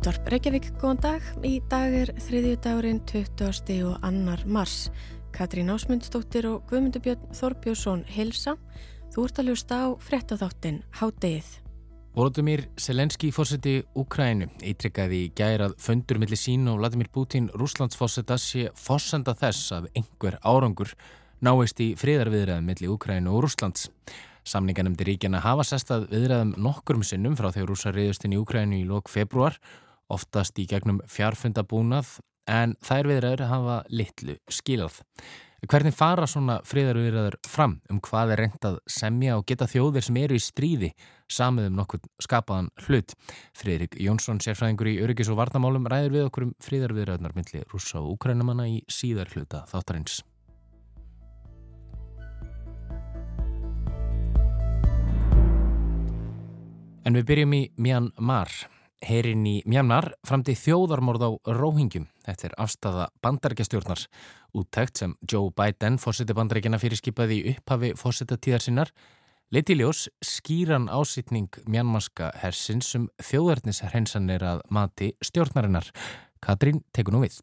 Útvarp Reykjavík, góðan dag. Í dag er þriðju dagurinn 20. og annar mars. Katrín Ásmundsdóttir og Guðmundur Björn Þorbjörnsson hilsa. Þú ert að ljósta á frettatháttin Hádegið. Volodymyr Selenski fórseti Úkrænu eitrykkaði í gærað fundur millir sín og Vladimir Putin Rúslandsfórseta sé fórsenda þess að einhver árangur náist í friðarviðræðum millir Úkrænu og Rúslands. Samninganemndi ríkjana hafa sestað viðræðum nokkurum sinnum frá þegar rúsa reyðustinn í Úkrænu í lok februar, oftast í gegnum fjarfundabúnað, en þær viðræður hafa litlu skilað. Hvernig fara svona friðarviðræður fram um hvað er reynd að semja og geta þjóðir sem eru í stríði samið um nokkur skapaðan hlut? Friðrik Jónsson, sérfræðingur í Öryggis og Varnamálum, ræður við okkur um friðarviðræðunar myndli rúsa og úkrænumanna í síðar hluta þáttarins. En við byrjum í Myanmar. Herin í Myanmar framti þjóðarmorð á Róhingjum. Er afstafa bandarækjastjórnar. Úttækt sem Joe Biden, fórseti bandarækjana fyrirskipaði í upphafi fórsetatíðar sinnar, leiti ljós skýran ásýtning Myanmarska hersins um þjóðarnishreinsanir að mati stjórnarinnar. Katrín tekur nú við.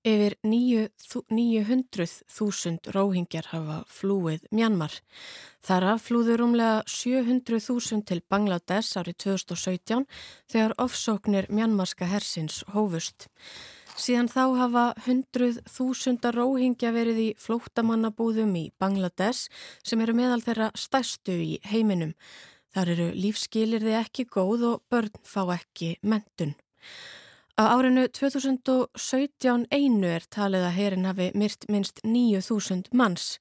Yfir 900.000 róhingjar hafa flúið Mjanmar. Þara flúður umlega 700.000 til Bangladesh árið 2017 þegar ofsóknir Mjanmarska hersins hófust. Síðan þá hafa 100.000 róhingja verið í flóttamannabúðum í Bangladesh sem eru meðal þeirra stærstu í heiminum. Þar eru lífskilirði ekki góð og börn fá ekki mentun. Á árinu 2017 einu er talið að herin hafi myrt minst 9.000 manns.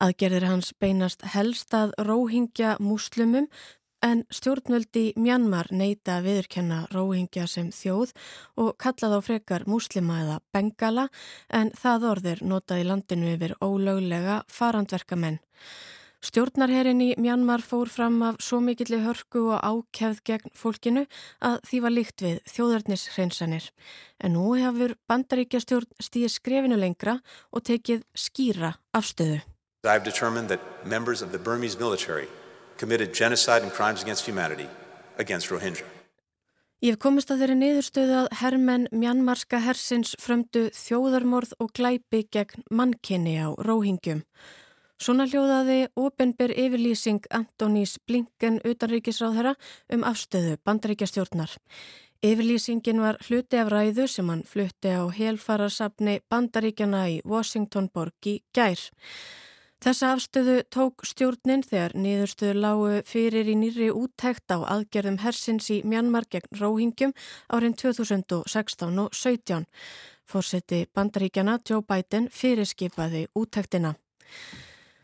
Aðgerðir hans beinast helst að róhingja múslumum en stjórnvöldi Mjanmar neyta að viðurkenna róhingja sem þjóð og kalla þá frekar múslima eða bengala en það orðir notað í landinu yfir ólöglega farandverkamenn. Stjórnarherin í Mjanmar fór fram af svo mikilli hörku og ákefð gegn fólkinu að því var líkt við þjóðarnishreinsanir. En nú hefur bandaríkja stjórn stíð skrefinu lengra og tekið skýra afstöðu. I have determined that members of the Burmese military committed genocide and crimes against humanity against Rohingya. Ég hef komist að þeirri niðurstöðu að herrmenn Mjanmarska hersins frömdu þjóðarmorð og glæpi gegn mannkinni á Róhingjum. Svona hljóðaði ofinber yfirlýsing Antonís Blinken utanríkisráðherra um afstöðu bandaríkjastjórnar. Yfirlýsingin var hluti af ræðu sem hann flutti á helfararsafni bandaríkjana í Washington borg í gær. Þessa afstöðu tók stjórnin þegar niðurstöðu lágu fyrir í nýri úttækt á aðgerðum hersins í Mjanmar gegn Róhingjum árin 2016 og 17. Fórseti bandaríkjana Joe Biden fyrirskipaði úttæktina.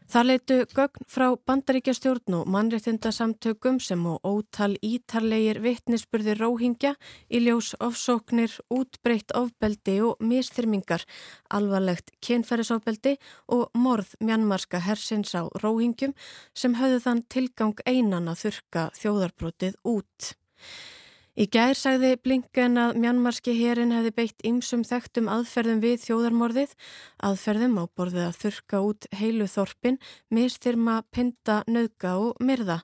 Það leitu gögn frá bandaríkjastjórn og mannréttindasamtökum sem og ótal ítarlegir vittnisspurði róhingja í ljós ofsóknir, útbreytt ofbeldi og mistyrmingar, alvarlegt kynferðisofbeldi og morð mjannmarska hersins á róhingjum sem höfðu þann tilgang einan að þurka þjóðarbrótið út. Í gær sagði Blinken að mjannmarski herin hefði beitt ymsum þekktum aðferðum við þjóðarmorðið, aðferðum á borðið að þurka út heilu þorpin, mistyrma, pinda, nöðga og myrða.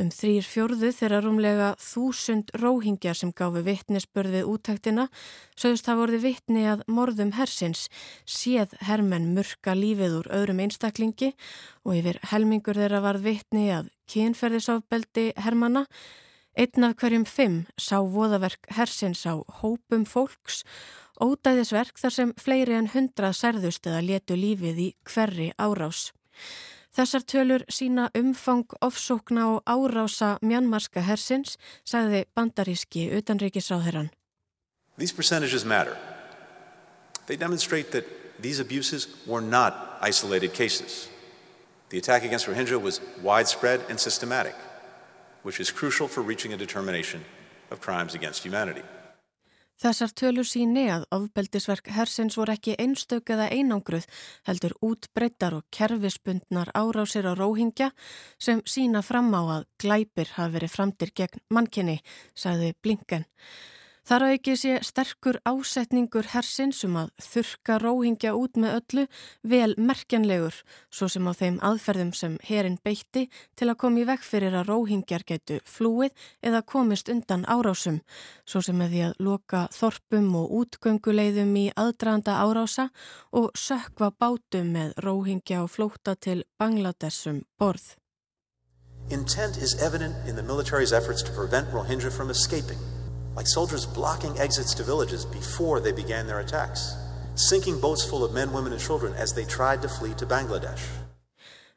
Um þrýr fjörðu þeirra rúmlega þúsund róhingjar sem gafu vittnisbörðið útæktina, sögust það voruði vittni að morðum hersins, séð hermenn murka lífið úr öðrum einstaklingi og yfir helmingur þeirra varð vittni að kynferðisofbeldi hermana, Einn af hverjum fimm sá voðaverk hersins á hópum fólks, ódæðisverk þar sem fleiri en hundrað særðust eða letu lífið í hverri árás. Þessar tölur sína umfang, ofsókna og árása mjannmarska hersins, sagði bandaríski utanríkisráðherran. These percentages matter. They demonstrate that these abuses were not isolated cases. The attack against Rohingya was widespread and systematic which is crucial for reaching a determination of crimes against humanity. Þessar tölur síni að ofbeldisverk hersins voru ekki einstök eða einangruð heldur útbreyttar og kerfisbundnar árásir á róhingja sem sína fram á að glæpir hafi verið framtir gegn mannkinni, sagði Blinken. Þar að ekki sé sterkur ásetningur hersins um að þurka róhingja út með öllu vel merkjanlegur, svo sem á þeim aðferðum sem herin beitti til að koma í vekk fyrir að róhingjar getu flúið eða komist undan árásum, svo sem með því að loka þorpum og útgönguleiðum í aðdraðanda árása og sökva bátum með róhingja og flóta til Bangladesum borð. Intent is evident in the military's efforts to prevent Rohingya from escaping, like soldiers blocking exits to villages before they began their attacks, sinking boats full of men, women, and children as they tried to flee to Bangladesh.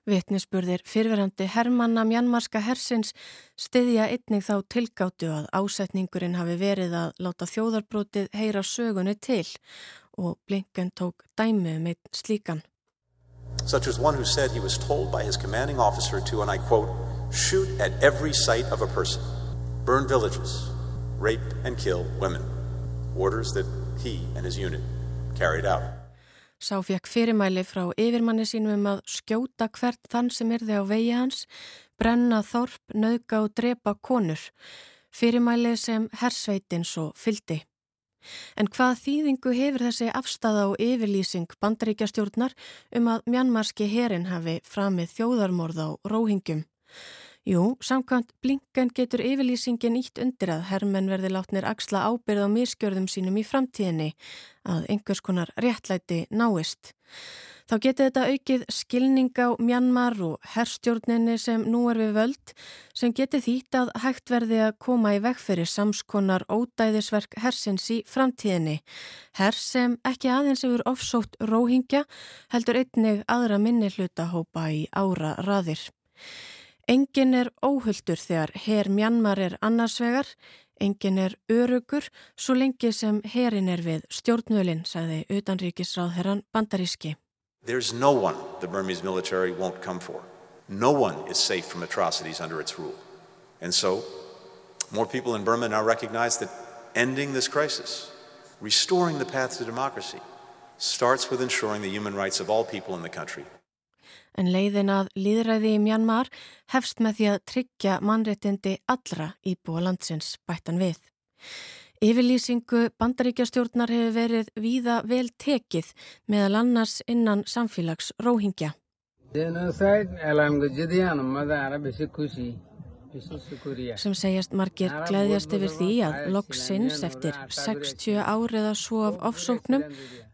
Vittnisspurðir fyrverandi hermanna mjannmarska hersins stiðja einnig þá tilgáttu að ásetningurinn hafi verið að láta þjóðarbrotið heyra sögunni til og Blinken tók dæmi um einn slíkan. Such as one who said he was told by his commanding officer to, and I quote, shoot at every site of a person, burn villages, rape and kill women. Orders that he and his unit carried out. Sá fekk fyrirmæli frá yfirmanni sínum um að skjóta hvert þann sem yrði á vegi hans, brenna þorp, nauka og drepa konur. Fyrirmæli sem hersveitin svo fyldi. En hvað þýðingu hefur þessi afstafa og yfirlýsing bandaríkjastjórnar um að mjannmarski herin hafi framið þjóðarmorð á róhingjum? Jú, samkvæmt blinkan getur yfirlýsingin ítt undir að herrmenn verði látnir axla ábyrð á miskjörðum sínum í framtíðinni að einhvers konar réttlæti náist. Þá getur þetta aukið skilning á mjannmar og herrstjórninni sem nú er við völd sem getur þýtt að hægt verði að koma í veg fyrir samskonar ódæðisverk hersins í framtíðinni. Hers sem ekki aðeins yfir ofsótt róhingja heldur einnig aðra minni hlutahópa í ára raðir. Engin er óhulltur þegar herr Mjanmar er annarsvegar, engin er örugur svo lengi sem herrin er við stjórnvölinn, sagði utanríkisráð herran bandaríski. There's no one the Burmese military won't come for. No one is safe from atrocities under its rule. And so, more people in Burma now recognize that ending this crisis, restoring the path to democracy, starts with ensuring the human rights of all people in the country en leiðin að líðræði í Mjanmar hefst með því að tryggja mannréttindi allra íbúa landsins bættan við. Yfirlýsingu bandaríkjastjórnar hefur verið víða vel tekið meðal annars innan samfélags róhingja. sem segjast margir gleðjast yfir því að loksins eftir 60 árið að svo af ofsóknum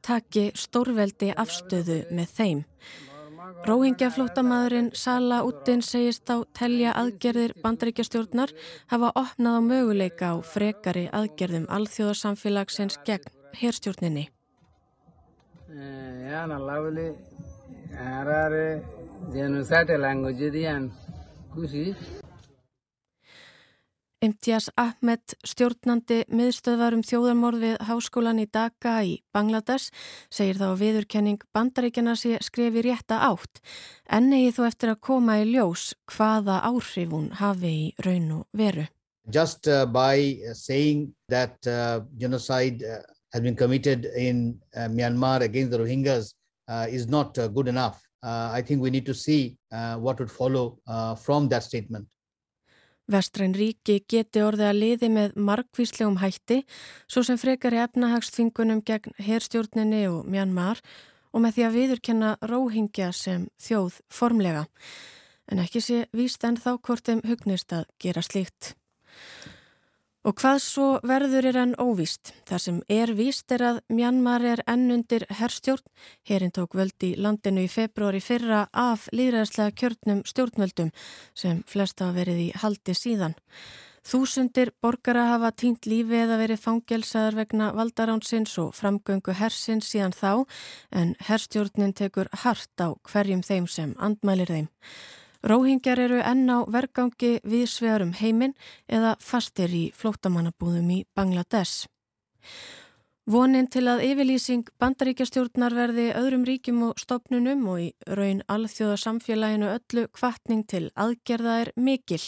taki stórveldi afstöðu með þeim. Róhingjaflótamaðurinn Sala Uddin segist á telja aðgerðir bandaríkjastjórnar hafa opnað á möguleika á frekari aðgerðum alþjóðarsamfélagsins gegn herstjórninni. Já, náttúrulega, það er genocide language, Imtiaz Ahmed, stjórnandi miðstöðvarum þjóðarmorð við háskólan í Dhaka í Bangladesh, segir þá að viðurkenning bandaríkjana sé skrefi rétta átt, en eigi þú eftir að koma í ljós hvaða áhrif hún hafi í raun og veru. Just uh, by saying that uh, genocide uh, has been committed in uh, Myanmar against the Rohingyas uh, is not uh, good enough. I think we need to see what would follow from that statement. Vestræn ríki geti orðið að liði með markvíslegum hætti svo sem frekari efnahagsþvingunum gegn herstjórninni og Mjanmar og með því að viðurkenna róhingja sem þjóð formlega. En ekki sé víst en þá hvort þeim hugnist að gera slíkt. Og hvað svo verður er enn óvíst? Það sem er víst er að Mjanmar er ennundir herrstjórn. Herinn tók völdi landinu í februari fyrra af líðræðslega kjörnum stjórnvöldum sem flest hafa verið í haldi síðan. Þúsundir borgara hafa týnt lífi eða verið fangelsaðar vegna valdaránsins og framgöngu hersins síðan þá en herrstjórnin tekur hart á hverjum þeim sem andmælir þeim. Róhingjar eru enn á vergangi viðsvegar um heiminn eða fastir í flótamannabúðum í Bangladesh. Vonin til að yfirlýsing bandaríkjastjórnar verði öðrum ríkjum og stopnunum og í raun alþjóðasamfélaginu öllu kvartning til aðgerða er mikil.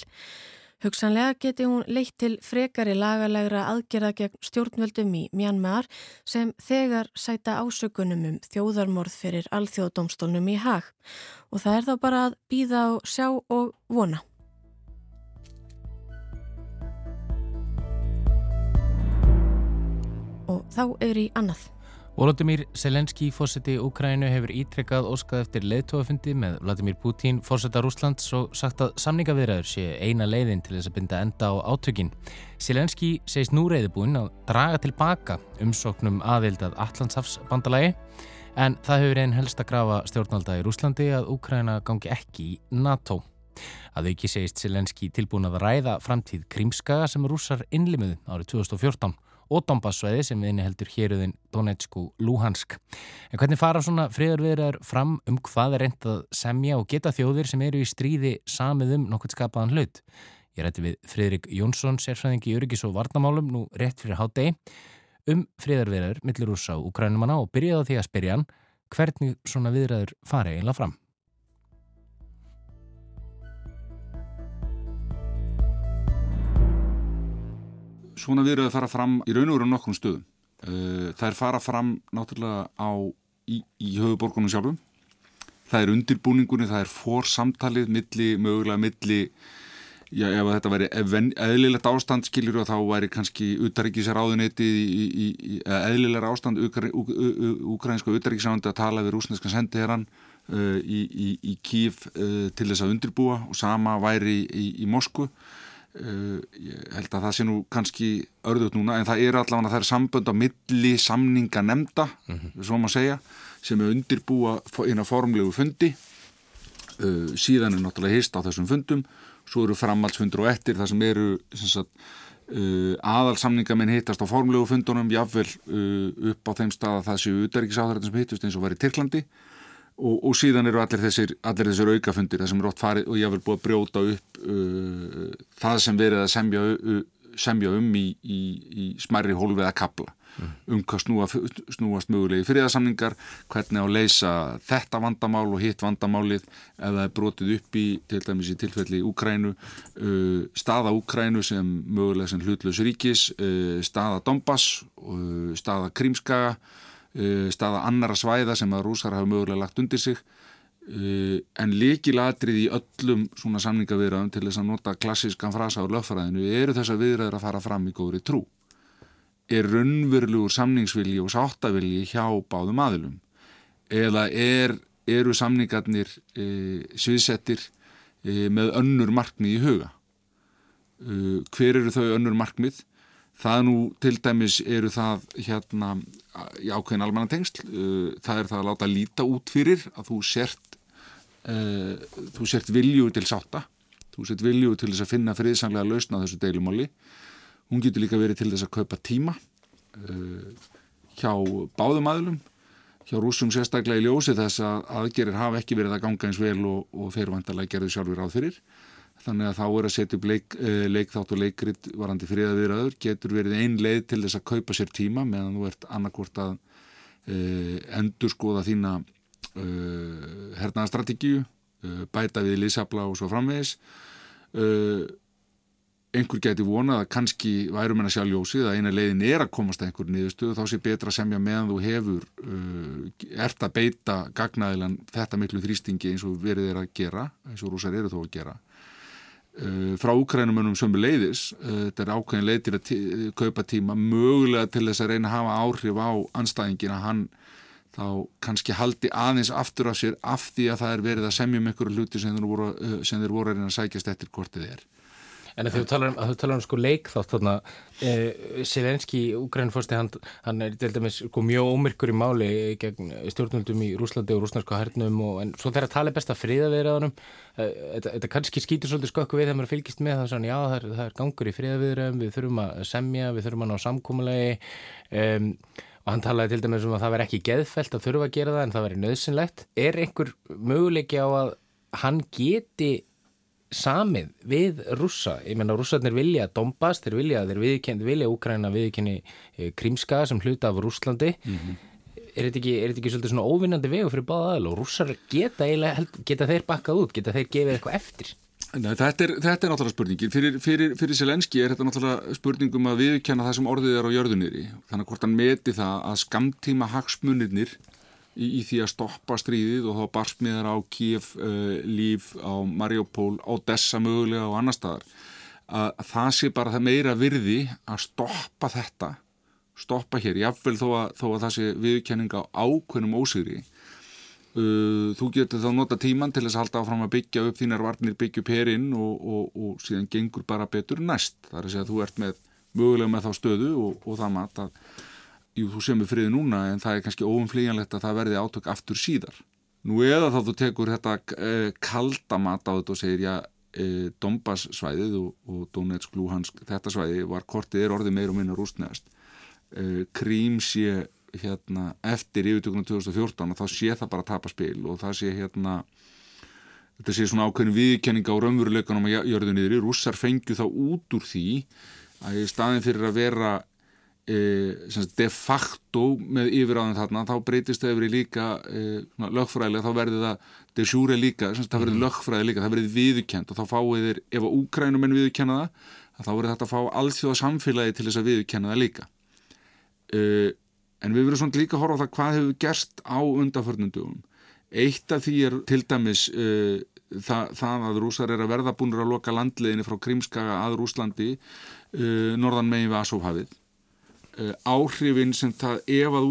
Hugsanlega geti hún leitt til frekari lagalegra aðgerða gegn stjórnvöldum í Mjanmar sem þegar sæta ásökunum um þjóðarmorð fyrir alþjóðdómstólnum í hag og það er þá bara að býða og sjá og vona. og þá er í annað. Volodymyr Selenski, fósiti Úkrænu, hefur ítrekkað óskað eftir leðtóafundi með Vladimir Putin, fósita Rúslands og sagt að samningavirðaður sé eina leiðin til þess að binda enda á átökin. Selenski segist nú reyðbúinn að draga tilbaka umsóknum aðildað Allandshafsbandalagi en það hefur einn helst að grafa stjórnalda í Rúslandi að Úkræna gangi ekki í NATO. Að auki segist Selenski tilbúin að ræða framtíð Krímskaga sem rússar innlimuðu árið 2014 og Donbassvæði sem við heldur héruðin Donetsku Luhansk. En hvernig fara svona friðarviðrar fram um hvað er reynd að semja og geta þjóðir sem eru í stríði samið um nokkur skapaðan hlut? Ég rætti við Fridrik Jónsson, sérfræðingi í Öryggis og Varnamálum, nú rétt fyrir hátegi, um friðarviðrar millir úr sá Ukrænumanna og byrjaði á því að spyrja hann hvernig svona viðræður fari einlega fram. Svona viðröðu fara fram í raun og veru nokkrum stöðum. Eh, það er fara fram náttúrulega á, í, í höfuborgunum sjálfum. Það er undirbúningunni, það er fórsamtalið, milli, mögulega milli, já ef þetta væri eðlilegt ástand skiljur og þá væri kannski utaríkisar áðunetið í, í, í eðlilegar ástand ukrainsku utaríkisáðandi að tala við rúsneskan sendiherran uh, í Kíf uh, til þess að undirbúa og sama væri í Moskvu. Uh, ég held að það sé nú kannski örðut núna en það er allavega það er sambönd á milli samninga nefnda mm -hmm. svo maður segja sem er undirbúa eina formlegu fundi. Uh, síðan er náttúrulega hist á þessum fundum. Svo eru framhaldsfundur og ettir það sem eru sem uh, aðalsamningamenn hittast á formlegu fundunum jáfnvel uh, upp á þeim stað að það séu útverkisáðarinn sem hittust eins og var í Tyrklandi og, og síðan eru allir þessir, allir þessir aukafundir það sem eru ótt farið og ég vil búið að brjóta upp uh, það sem verið að semja, uh, semja um í, í, í smærri hólfiða kapla mm. um hvað snúa, snúast mögulegi fyrirðarsamningar, hvernig á að leysa þetta vandamál og hitt vandamálið ef það er brotið upp í til dæmis í tilfelli Úkrænu uh, staða Úkrænu sem mögulega sem hlutlaus ríkis, uh, staða Donbass, uh, staða Krímskaga staða annara svæða sem að rúsar hafa mögulega lagt undir sig. Eh, en líkilatrið í öllum svona samningavirðan til þess að nota klassískan frasa á lögfræðinu eru þess að viðræður að fara fram í góðri trú. Er raunverulegur samningsvilji og sáttavilji hjá báðum aðilum? Eða er, eru samningarnir e, sviðsettir e, með önnur markmið í huga? E, hver eru þau önnur markmið Það nú til dæmis eru það hérna í ákveðin almanna tengsl, uh, það er það að láta líta út fyrir að þú sért, uh, þú sért vilju til sátta, þú sért vilju til þess að finna friðsanglega lausna þessu deilumáli. Hún getur líka verið til þess að kaupa tíma uh, hjá báðum aðlum, hjá rúsum sérstaklega í ljósi þess að aðgerir hafa ekki verið að ganga eins vel og, og feirvandalega gerðu sjálfur áð fyrir þannig að þá er að setja upp leik, uh, leikþátt og leikrit varandi friðaviðraður getur verið ein leið til þess að kaupa sér tíma meðan þú ert annarkvort að uh, endur skoða þína uh, hernaðastrategíu bæta við lísabla og svo framvegis. Einhver geti vonað að kannski værum en að sjá ljósið að eina leiðin er að komast að einhver niðurstöðu. Þá sé betra semja meðan þú hefur ert að beita gagnaðilan þetta miklu þrýstingi eins og verið er að gera eins og rúsar eru þó að gera Uh, frá úkrænumönum sömu leiðis uh, þetta er ákveðin leið til að kaupa tíma mögulega til þess að reyna að hafa áhrif á anstæðingin að hann þá kannski haldi aðeins aftur af sér af því að það er verið að semja um einhverju hluti sem þeir voru, uh, sem þeir voru að reyna að sækjast eftir hvort þið er En þegar þú talar um, tala um sko leik þátt þarna, eh, Selenski, Ugrænfórsti, hann, hann er til dæmis sko, mjög ómyrkur í máli gegn stjórnundum í Rúslandi og rúsnarska hernum og en svo þegar tala best að friða viðraðunum, eh, þetta, þetta kannski skýtur svolítið skökku við þegar maður fylgist með það, já það er, það er gangur í friða viðraðum, við þurfum að semja, við þurfum að ná samkómulegi um, og hann talaði til dæmis um að það verði ekki geðfelt að þurfa að gera það en það verði nöðsynlegt. Er einhver möguleiki á að hann geti samið við rússa, ég menna rússarnir vilja Donbass, þeir vilja, þeir viðkenni vilja Úkræna viðkenni eh, Krímska sem hluta af Rússlandi. Mm -hmm. er þetta ekki, ekki svolítið svona óvinnandi vegu fyrir báða aðal og rússar geta geta þeir bakkað út, geta þeir gefið eitthvað eftir? Nei, þetta, er, þetta er náttúrulega spurningin. Fyrir, fyrir, fyrir Selenski er þetta náttúrulega spurningum að viðkenna það sem orðið er á jörðuniri þannig að hvort hann meti það að skamtíma hagsmunirnir í, í því að stoppa stríðið og þá barsmiðar á Kíf, uh, Líf, á Mariupól, á Dessa mögulega og annar staðar. Að, að það sé bara það meira virði að stoppa þetta stoppa hér, jáfnvel þó að, þó að það sé viðkenning á ákveðnum ósigri. Uh, þú getur þá nota tíman til þess að halda áfram að byggja upp þínar varnir, byggja upp herinn og, og, og síðan gengur bara betur næst. Þar er að segja að þú ert með mögulega með þá stöðu og, og það mat að jú, þú semur friði núna en það er kannski óumflíjanlegt að það verði átök aftur síðar. Nú eða þá þú tekur þetta eh, kalda mat á þetta og segir já, eh, Dombas svæðið og, og Donetsk, Luhansk, þetta svæði var kortið er orðið meir og minna rústnæðast. Eh, Krím sé hérna eftir yfirtökunum 2014 og þá sé það bara að tapa spil og það sé hérna þetta sé svona ákveðin viðkenning á raunveruleikunum að jörðu niður. Rússar fengju þá út úr því að í staðin fyrir að vera e, de facto með yfiráðin þarna þá breytist það yfir í líka e, lögfræðilega, þá verður það de jure líka, það verður mm. lögfræði líka það verður viðkjent og þá fáið þér ef að úkrænumenn viðkjanna það þá verður þetta að fá allþjóða samfélagi til þess að viðkjanna það líka. E, en við verðum svona líka að horfa á það hvað hefur gerst á undanförnundugum eitt af því er til dæmis e, það, það að rúsar er að verða búinur að loka landleginni frá Krímskaga að Rúslandi uh, norðan megin við Asófhafið áhrifin sem það ef að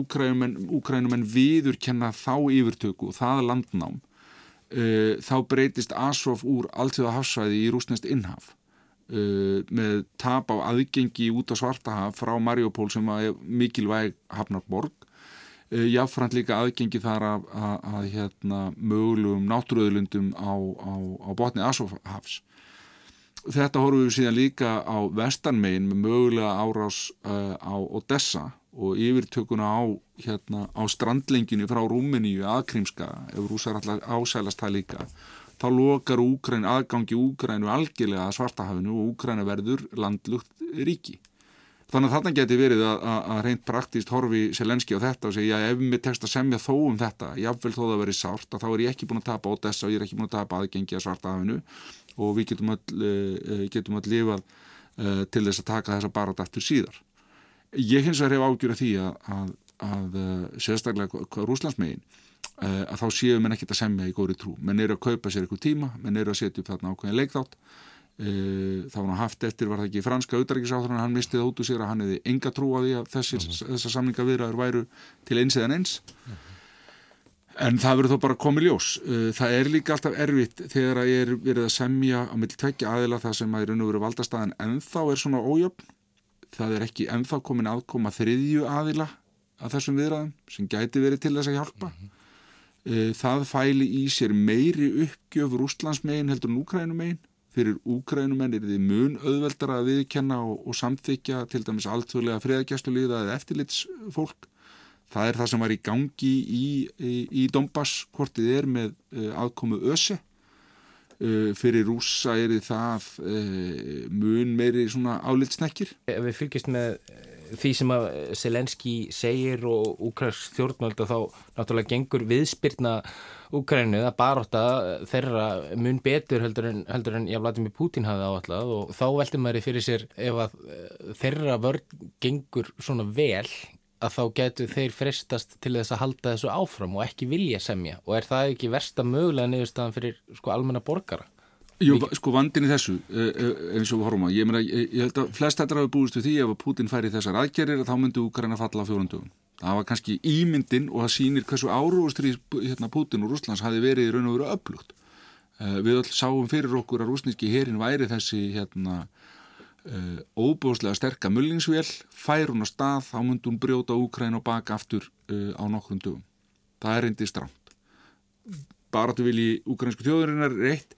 úkrænumenn viður kenna þá yfirtöku og það landnám uh, þá breytist Asóf úr alltíða hafsvæði í rúsnest innhaf með tap á aðgengi út á Svartahaf frá Mariupól sem er mikilvæg hafnarborg. Jáfnframt líka aðgengi þar að, að, að hérna, mögulegum náttúruöðlundum á, á, á botni Asófhafs Þetta horfum við síðan líka á vestanmegin með mögulega árás uh, á Odessa og yfirtökuna á, hérna, á strandlenginu frá Rúmeníu aðkrimska, ef rúsar alltaf ásælast það líka, þá lokar Úgræn, aðgangi Úgrænu algjörlega að svartahafinu og Úgræna verður landlugt ríki. Þannig að þarna geti verið að, að, að reynd praktist horfi Selenski á þetta og segja ef mér tekst að semja þó um þetta, jáfnvel þó það verið sárt, að þá er ég ekki búin að tapa Odessa og ég er ekki búin að tapa aðgengi að svartahafinu og við getum öll, uh, getum öll lifað uh, til þess að taka þessa barat eftir síðar. Ég hins vegar hef ágjur að því að, að, að sérstaklega Rúslandsmegin að þá séum menn ekkert að semja í góri trú. Menn eru að kaupa sér eitthvað tíma, menn eru að setja upp þarna ákveðin leikþátt var hann haft eftir, var það ekki franska auðrækisáþrann, hann mistið út úr sér að hann hefði enga trú á því að þessir, -huh. þessar samlinga viðræður væru til eins eðan eins uh -huh. En það verður þó bara komið ljós. Uh, það er líka alltaf erfitt þegar að ég er verið að semja á mill tvekja aðila það sem að er og veru valdastæðan ennþá er svona ójöfn. Það er ekki ennþá komin aðkoma þriðju aðila að þessum viðræðum sem gæti verið til þess að hjálpa. Mm -hmm. Það fæli í sér meiri uppgjöf rústlandsmegin heldur en úkrænumegin. Fyrir úkrænumenn er þið mun auðveldar að viðkenna og, og samþykja til dæmis alltfjörlega friðagjastulíða eða eftirlitsfólk það er það sem var í gangi í, í, í Donbass, hvort þið er með uh, aðkomu öse. Uh, fyrir rúsa er það uh, mun meiri svona álitsnekkir Ef við fylgjast með því sem að Selenski segir og Úkrænsk stjórnmölda þá náttúrulega gengur viðspyrna Úkrænu að baróta þeirra mun betur heldur en, heldur en ég Vladimir Putin hafði áallat og þá veldur maður fyrir sér ef að þeirra vörð gengur svona vel að þá getur þeir frestast til þess að halda þessu áfram og ekki vilja semja og er það ekki versta mögulega niðurstaðan fyrir sko almenna borgara? Jú, sko vandin í þessu eh, eh, eins og við horfum að, ég, meina, ég, ég held að flest þetta hafi búist við því ef að Putin færi þessar aðgerðir þá myndi Úkræna falla á fjórundugum. Það var kannski ímyndin og það sýnir hversu árugustrið hérna, Putin og Rúslands hafi verið í raun og veru öflugt. Eh, við öll sáum fyrir okkur að rúsníski herin væri þessi hérna uh, óbúslega sterka mullingsvél fær hún á stað, þá myndi hún brjóta Úkræn og baka aftur uh, á nokkrum dögum. Það er reyndi stránt. Bara til vilji úkrænsku þjóðurinnar er eitt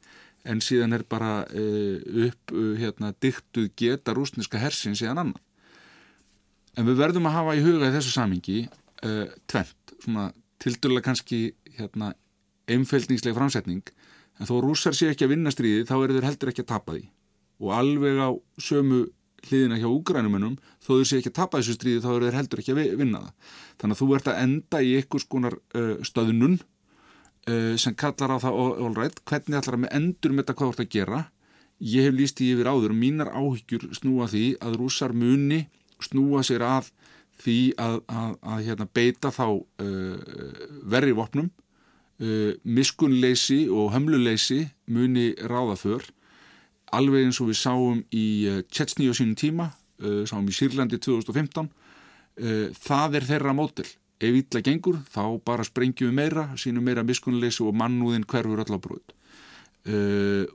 en síðan er bara uh, upp hérna, dyktuð geta rúsneska hersin síðan annan. En við verðum að hafa í huga í þessu samingi tvent, svona tildurlega kannski hérna, einfældningsleg framsetning en þó rússar sé ekki að vinna stríði þá eru þeir heldur ekki að tapa því og alveg á sömu hliðina hjá úgrænumennum þó þú sé ekki að tapa þessu stríði þá eru þeir heldur ekki að vinna það. Þannig að þú ert að enda í einhvers konar uh, stöðnun uh, sem kallar á það all right, hvernig ætlar að með endur með þetta hvað þú ert að gera. Ég hef líst í yfir áður og mínar áhyggjur snúa því að rúsar muni snúa sér að því að, að, að hérna, beita þá uh, verri vopnum, miskunleysi og hömluleysi muni ráða fyrr alveg eins og við sáum í Tjetsni á sínum tíma, uh, sáum í Sýrlandi 2015 það er þeirra mótil ef illa gengur þá bara sprengjum við meira sínum meira miskunnuleysi og mannúðin hverfur öll á bröð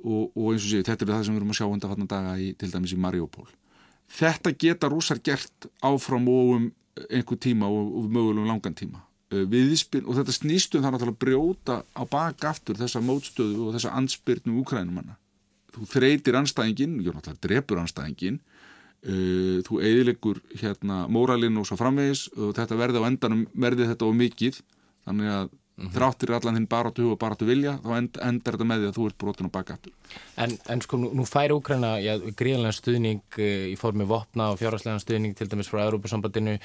og, og eins og sé, þetta er það sem við erum að sjá undanfatna daga í, til dæmis í Mariupol. Þetta geta rúsar gert áfram og um einhver tíma og, og mögulegum langan tíma. Viðspil og þetta snýstum náttúrulega að brjóta á baka aftur þessa mótstöðu og þessa ansbyrnum úkrænumanna þú þreytir anstæðingin, já náttúrulega drefur anstæðingin uh, þú eidilegur hérna móralinn og svo framvegis og þetta verði á endanum verði þetta á mikið. Þannig að Mm -hmm. þráttir allan þinn baráttu hug og baráttu vilja þá end, endar þetta með því að þú ert brotin á bakaftur En, en sko nú, nú fær Úkræna gríðanlega stuðning uh, í formi vopna og fjárháslega stuðning til dæmis frá Európa-sambandinu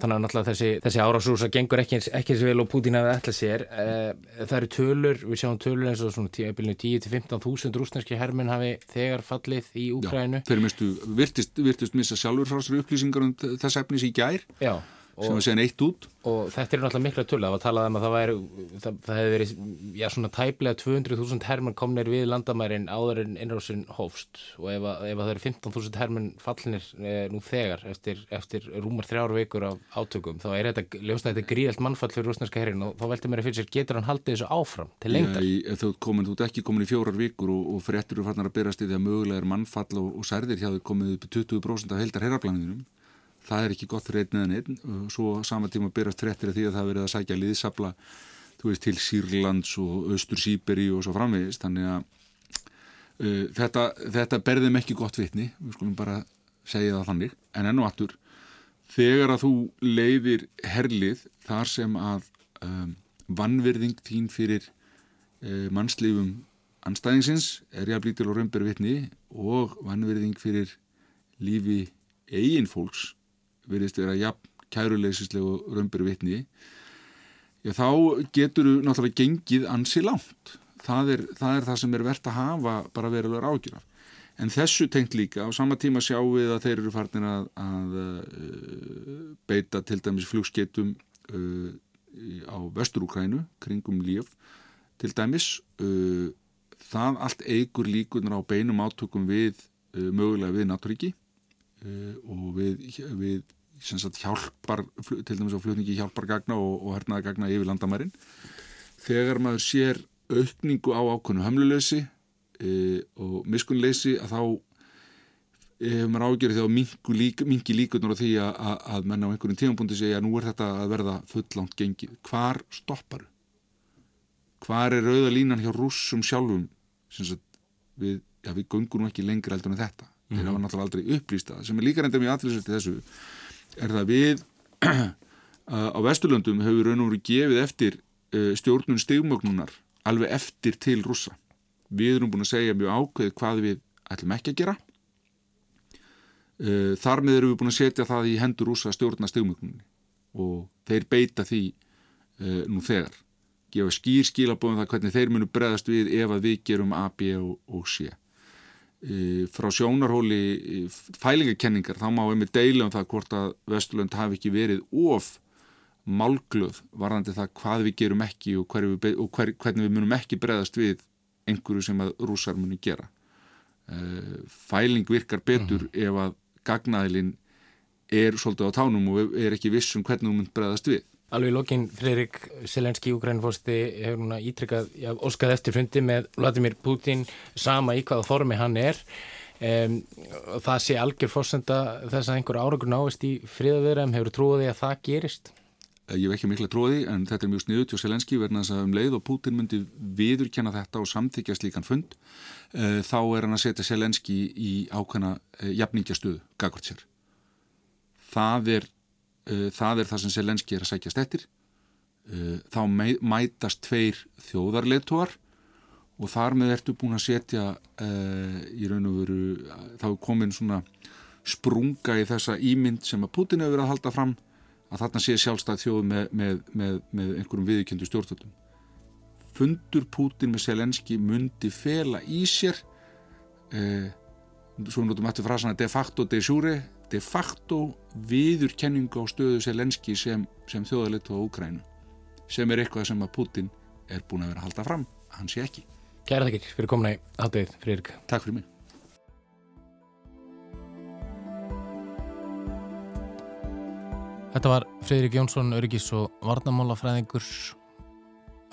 þannig að náttúrulega þessi, þessi árásrúsa gengur ekki eins, ekki eins vel og Putin að ætla sér. Uh, það eru tölur, við sjáum tölur eins og svona 10-15 þúsund rúsneski herminn hafi þegar fallið í Úkrænu Já, þeir mistu, virtist, virtist missa sjálfur frá sér upplýsingar um þess efnis í gær. Já sem var síðan eitt út. Og þetta er náttúrulega mikla tull það var talað um að það væri það, það hefði verið, já svona tæplega 200.000 hermenn komnir við landamærin áður en innrásin hófst. Og ef, að, ef að það eru 15.000 hermenn fallinir e, nú þegar eftir, eftir rúmar þrjáru vikur af átökum þá er þetta, ljósna þetta gríðalt mannfall fyrir rúsnarska herrin og þá veldur mér að fyrir sér getur hann haldið þessu áfram til lengdar? Já, þú, ert ekki komin í fjórar vikur og, og fréttur eru farnar að byrjast í því að mögulega er mannfall og, og særðir hjá þau komið upp 20% af heldar herraplanningunum það er ekki gott fyrir einn eða einn og svo sama tíma byrjast frettir að því að það verið að sækja liðsabla veist, til Sýrlands og Östur Sýberi og svo framvegist þannig að uh, þetta, þetta berðum ekki gott vitni. Við skulum bara segja það þannig. En enn og aftur þegar að þú leiðir herlið þar sem að um, vannverðing þín fyrir uh, mannslífum anstæðingsins er jafnlítil og römbur vitni og vannverðing fyrir lífi eigin fólks verðist vera jafn kæruleysislega og römbur vitni. Já þá getur þú náttúrulega gengið ansi langt. Það er, það er það sem er verðt að hafa bara verulegar ágjöraf en þessu tengt líka á sama tíma sjáum við að þeir eru farnir að, að uh, beita til dæmis flugsketum uh, á vesturúkrænu kringum líf til dæmis. Uh, það allt eigur líkunar á beinum átökum við mögulega við náttúriki og við, við sagt, hjálpar, til dæmis á flutningi hjálpargagna og, og hernaðagagna yfir landamærin þegar maður sér aukningu á ákvöndu hamluleysi e, og miskunnleysi að þá hefur maður ágjörði þá mingi, lík, líkunar á því að, að, menna á einhverjum tímanbúndi segja að nú er þetta að verða fullangt gengið. Hvar stoppar? Hvar er auða línan hjá rússum sjálfum sem við, já, við gungum ekki lengur eldur en þetta. Mm -hmm. Þeir hafa náttúrulega aldrei upplýst það sem er líka reynda mjög allir þessu er það við á Vesturlöndum hefur raun og verið gefið eftir uh, stjórnum stegmögnunar alveg eftir til rúsa. Við erum búin að segja mjög ákveð hvað við ætlum ekki að gera. Uh, þar með erum við búin að setja það í hendur rúsa stjórna stegmögnunni og þeir beita því uh, nú þegar. Gefa skýr skilabóðum það hvernig þeir munu breðast við ef að við gerum A, B og, og C frá sjónarhóli fælingakenningar þá má einmitt deila um það hvort að Vesturlund hafi ekki verið of málglöð varðandi það hvað við gerum ekki og, við, og hver, hvernig við munum ekki bregðast við einhverju sem að rúsar muni gera fæling virkar betur uh mhm. -huh. ef að gagnaðilinn er svolítið á tánum og er ekki vissum hvernig þú mun bregðast við Alveg í lokinn, Freirik Selenski, Ukrænfórsti, hefur núna ítrykkað, já, óskað eftir fundi með Vladimir Putin, sama í hvaða formi hann er. Um, það sé algjör fórsenda þess að einhver árangur náist í fríðaverðum, hefur trúið að það gerist? Eh, ég veit ekki mikla því, en þetta er mjög sniðut hjá Selenski verðan þess að um leið og Putin myndi viðurkenna þetta og samþykja slíkan fund, uh, þá er hann að setja Selenski í ákveðna uh, jafningjastöðu, gagvart sér. Það er það er það sem Selenski er að sækjast eftir. Uh, þá mætast tveir þjóðarleituar og þar með ertu búin að setja uh, í raun og veru þá er komin svona sprunga í þessa ímynd sem að Putin hefur verið að halda fram að þarna sé sjálfstæð þjóð með, með, með, með einhverjum viðkjöndu stjórnvöldum. Fundur Putin með Selenski myndi fela í sér eh, svo notum við eftir frasana de facto de jure de facto viðurkenningu á stöðu Selenski sem, sem þjóðalitt á Ukrænu sem er eitthvað sem að Putin er búin að vera að halda fram, hann sé ekki Kæra þakkir fyrir komuna í aðdöð Friðrik Takk fyrir mig Þetta var Fridrik Jónsson, öryggis og varnamálafræðingur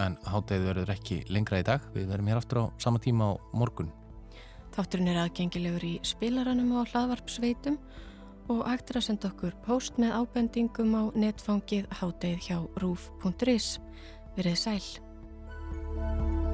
en háttegið verður ekki lengra í dag. Við verðum hér aftur á sama tíma á morgun. Þátturinn er aðgengilegur í spilaranum og hlaðvarpsveitum og hægt er að senda okkur post með ábendingum á netfangið háttegið hjá rúf.is. Verið sæl.